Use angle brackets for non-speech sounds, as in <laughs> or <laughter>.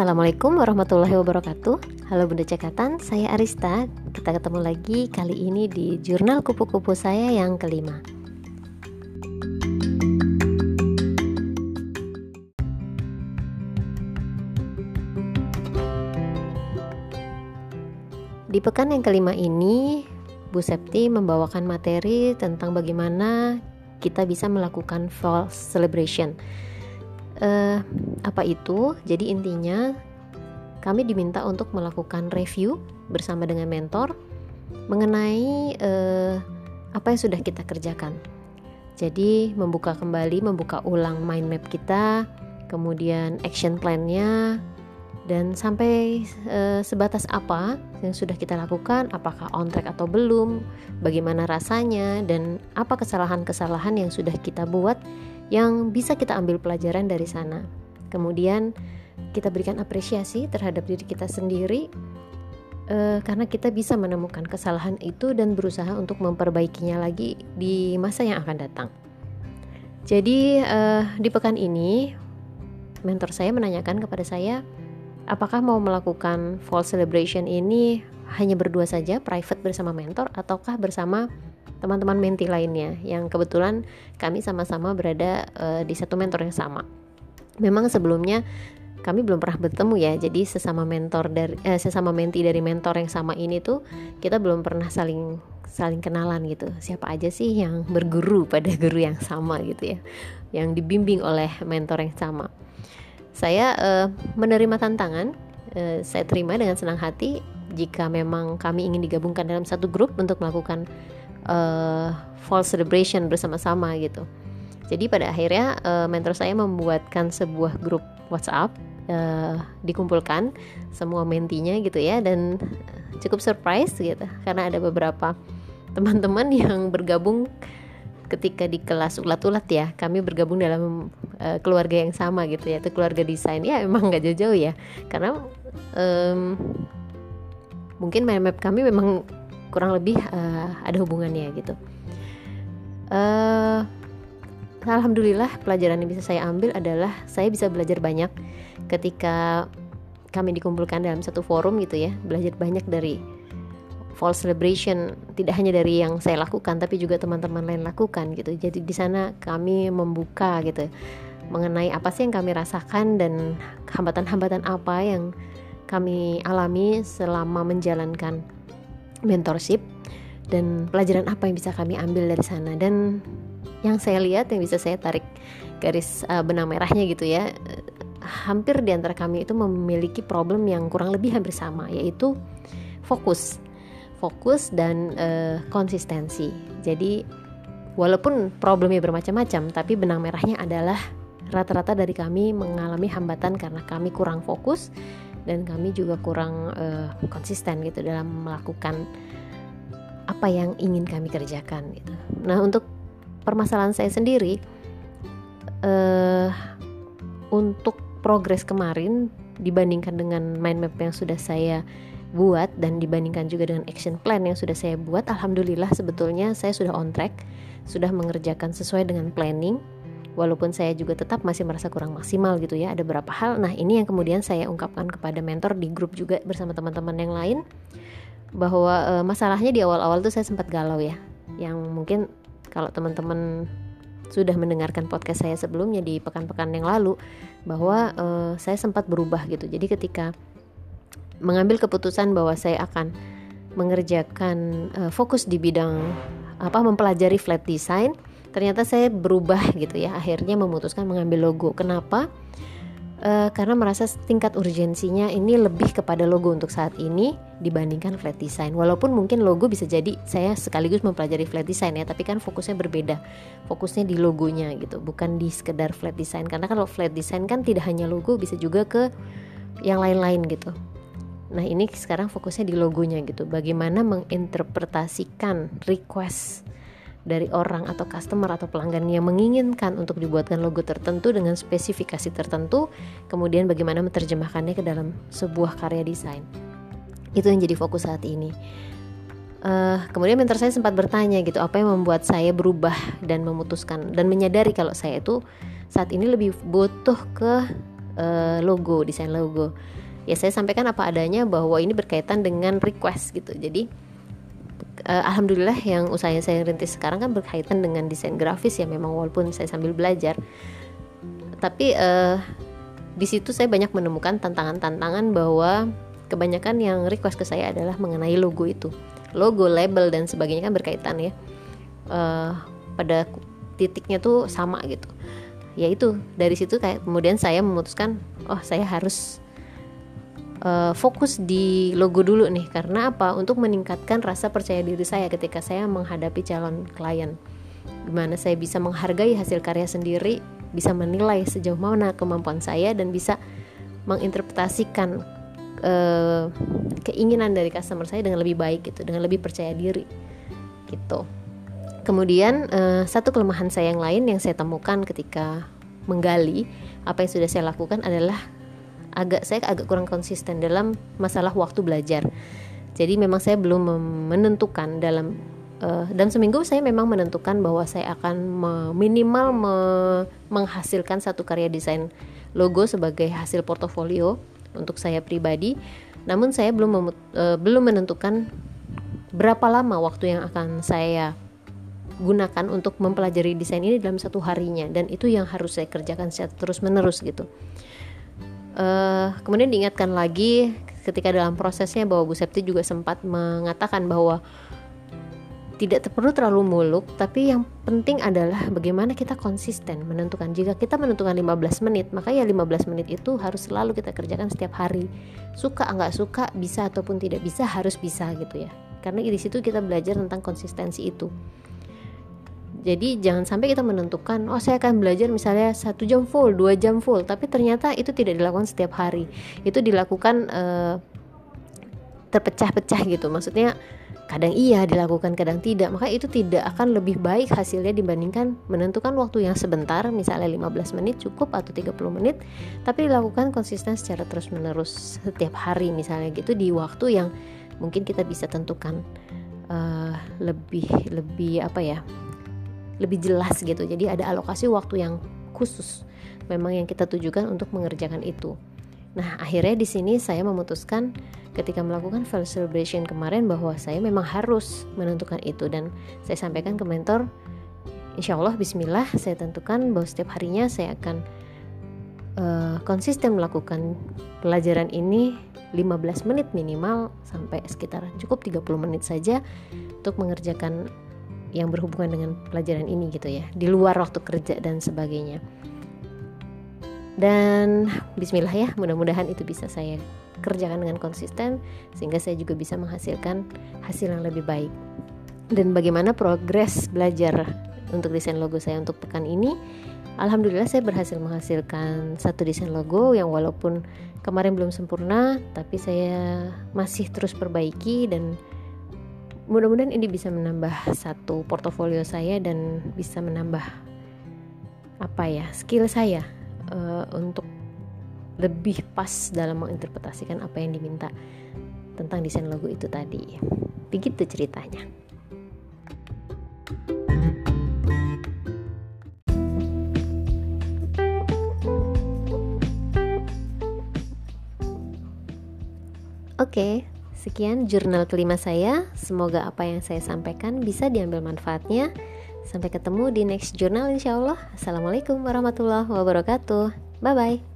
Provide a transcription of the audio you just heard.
Assalamualaikum warahmatullahi wabarakatuh. Halo Bunda Cekatan, saya Arista. Kita ketemu lagi kali ini di jurnal kupu-kupu saya yang kelima. Di pekan yang kelima ini Bu Septi membawakan materi tentang bagaimana kita bisa melakukan false celebration uh, apa itu? Jadi intinya kami diminta untuk melakukan review bersama dengan mentor mengenai uh, apa yang sudah kita kerjakan. Jadi membuka kembali, membuka ulang mind map kita, kemudian action plan-nya, dan sampai e, sebatas apa yang sudah kita lakukan, apakah on track atau belum, bagaimana rasanya, dan apa kesalahan-kesalahan yang sudah kita buat yang bisa kita ambil pelajaran dari sana. Kemudian kita berikan apresiasi terhadap diri kita sendiri uh, karena kita bisa menemukan kesalahan itu dan berusaha untuk memperbaikinya lagi di masa yang akan datang. Jadi uh, di pekan ini mentor saya menanyakan kepada saya apakah mau melakukan fall celebration ini hanya berdua saja private bersama mentor ataukah bersama teman-teman menti lainnya yang kebetulan kami sama-sama berada uh, di satu mentor yang sama. Memang sebelumnya kami belum pernah bertemu ya, jadi sesama mentor dari eh, sesama menti dari mentor yang sama ini tuh kita belum pernah saling saling kenalan gitu. Siapa aja sih yang berguru pada guru yang sama gitu ya, yang dibimbing oleh mentor yang sama. Saya uh, menerima tantangan, saya terima dengan senang hati jika memang kami ingin digabungkan dalam satu grup untuk melakukan uh, fall celebration bersama-sama gitu. Jadi pada akhirnya uh, mentor saya membuatkan sebuah grup WhatsApp uh, dikumpulkan semua mentinya gitu ya dan cukup surprise gitu. Karena ada beberapa teman-teman <laughs> yang bergabung ketika di kelas ulat-ulat ya. Kami bergabung dalam uh, keluarga yang sama gitu ya. Itu keluarga desain. Ya emang nggak jauh-jauh ya. Karena um, mungkin mind map kami memang kurang lebih uh, ada hubungannya gitu. Uh, Alhamdulillah pelajaran yang bisa saya ambil adalah saya bisa belajar banyak ketika kami dikumpulkan dalam satu forum gitu ya belajar banyak dari fall celebration tidak hanya dari yang saya lakukan tapi juga teman-teman lain lakukan gitu jadi di sana kami membuka gitu mengenai apa sih yang kami rasakan dan hambatan-hambatan apa yang kami alami selama menjalankan mentorship dan pelajaran apa yang bisa kami ambil dari sana. Dan yang saya lihat yang bisa saya tarik garis uh, benang merahnya gitu ya hampir di antara kami itu memiliki problem yang kurang lebih hampir sama yaitu fokus. Fokus dan uh, konsistensi. Jadi walaupun problemnya bermacam-macam tapi benang merahnya adalah rata-rata dari kami mengalami hambatan karena kami kurang fokus dan kami juga kurang uh, konsisten gitu dalam melakukan apa yang ingin kami kerjakan gitu. Nah untuk permasalahan saya sendiri uh, untuk progres kemarin dibandingkan dengan mind map yang sudah saya buat dan dibandingkan juga dengan action plan yang sudah saya buat alhamdulillah sebetulnya saya sudah on track sudah mengerjakan sesuai dengan planning walaupun saya juga tetap masih merasa kurang maksimal gitu ya ada beberapa hal. Nah ini yang kemudian saya ungkapkan kepada mentor di grup juga bersama teman-teman yang lain bahwa e, masalahnya di awal-awal tuh saya sempat galau ya. Yang mungkin kalau teman-teman sudah mendengarkan podcast saya sebelumnya di pekan-pekan yang lalu bahwa e, saya sempat berubah gitu. Jadi ketika mengambil keputusan bahwa saya akan mengerjakan e, fokus di bidang apa mempelajari flat design ternyata saya berubah gitu ya. Akhirnya memutuskan mengambil logo. Kenapa? Uh, karena merasa tingkat urgensinya ini lebih kepada logo untuk saat ini dibandingkan flat design. Walaupun mungkin logo bisa jadi saya sekaligus mempelajari flat design ya tapi kan fokusnya berbeda. Fokusnya di logonya gitu bukan di sekedar flat design. Karena kalau flat design kan tidak hanya logo bisa juga ke yang lain-lain gitu. Nah ini sekarang fokusnya di logonya gitu. Bagaimana menginterpretasikan request dari orang atau customer atau pelanggan yang menginginkan untuk dibuatkan logo tertentu dengan spesifikasi tertentu, kemudian bagaimana menerjemahkannya ke dalam sebuah karya desain. Itu yang jadi fokus saat ini. Uh, kemudian mentor saya sempat bertanya gitu, apa yang membuat saya berubah dan memutuskan dan menyadari kalau saya itu saat ini lebih butuh ke uh, logo desain logo ya saya sampaikan apa adanya bahwa ini berkaitan dengan request gitu jadi uh, alhamdulillah yang usaha yang saya rintis sekarang kan berkaitan dengan desain grafis ya memang walaupun saya sambil belajar. Tapi uh, di situ saya banyak menemukan tantangan-tantangan bahwa kebanyakan yang request ke saya adalah mengenai logo itu. Logo label dan sebagainya kan berkaitan ya. Uh, pada titiknya tuh sama gitu. Ya itu dari situ kayak kemudian saya memutuskan oh saya harus uh, fokus di logo dulu nih. Karena apa? Untuk meningkatkan rasa percaya diri saya ketika saya menghadapi calon klien. Gimana saya bisa menghargai hasil karya sendiri bisa menilai sejauh mana kemampuan saya dan bisa menginterpretasikan uh, keinginan dari customer saya dengan lebih baik gitu dengan lebih percaya diri gitu. Kemudian uh, satu kelemahan saya yang lain yang saya temukan ketika menggali apa yang sudah saya lakukan adalah agak saya agak kurang konsisten dalam masalah waktu belajar. Jadi memang saya belum menentukan dalam uh, dan seminggu saya memang menentukan bahwa saya akan minimal me menghasilkan satu karya desain logo sebagai hasil portofolio untuk saya pribadi. Namun saya belum uh, belum menentukan berapa lama waktu yang akan saya gunakan untuk mempelajari desain ini dalam satu harinya dan itu yang harus saya kerjakan secara terus menerus gitu uh, kemudian diingatkan lagi ketika dalam prosesnya bahwa Bu Septi juga sempat mengatakan bahwa tidak perlu terlalu muluk tapi yang penting adalah bagaimana kita konsisten menentukan. Jika kita menentukan 15 menit maka ya 15 menit itu harus selalu kita kerjakan setiap hari. Suka nggak suka bisa ataupun tidak bisa harus bisa gitu ya. Karena di situ kita belajar tentang konsistensi itu jadi jangan sampai kita menentukan, oh saya akan belajar misalnya satu jam full, dua jam full, tapi ternyata itu tidak dilakukan setiap hari. Itu dilakukan uh, terpecah-pecah gitu. Maksudnya kadang iya dilakukan, kadang tidak. Maka itu tidak akan lebih baik hasilnya dibandingkan menentukan waktu yang sebentar, misalnya 15 menit cukup atau 30 menit, tapi dilakukan konsisten secara terus-menerus setiap hari misalnya gitu di waktu yang mungkin kita bisa tentukan uh, lebih lebih apa ya lebih jelas gitu. Jadi ada alokasi waktu yang khusus memang yang kita tujukan untuk mengerjakan itu. Nah akhirnya di sini saya memutuskan ketika melakukan fall celebration kemarin bahwa saya memang harus menentukan itu. Dan saya sampaikan ke mentor insya Allah Bismillah saya tentukan bahwa setiap harinya saya akan uh, konsisten melakukan pelajaran ini 15 menit minimal sampai sekitar cukup 30 menit saja untuk mengerjakan yang berhubungan dengan pelajaran ini gitu ya di luar waktu kerja dan sebagainya. Dan Bismillah ya mudah-mudahan itu bisa saya kerjakan dengan konsisten sehingga saya juga bisa menghasilkan hasil yang lebih baik. Dan bagaimana progres belajar untuk desain logo saya untuk pekan ini? Alhamdulillah saya berhasil menghasilkan satu desain logo yang walaupun kemarin belum sempurna tapi saya masih terus perbaiki dan mudah-mudahan ini bisa menambah satu portofolio saya dan bisa menambah apa ya skill saya uh, untuk lebih pas dalam menginterpretasikan apa yang diminta tentang desain logo itu tadi. Begitu ceritanya. Oke, okay, Sekian jurnal kelima saya. Semoga apa yang saya sampaikan bisa diambil manfaatnya. Sampai ketemu di next jurnal insya Allah. Assalamualaikum warahmatullahi wabarakatuh. Bye bye.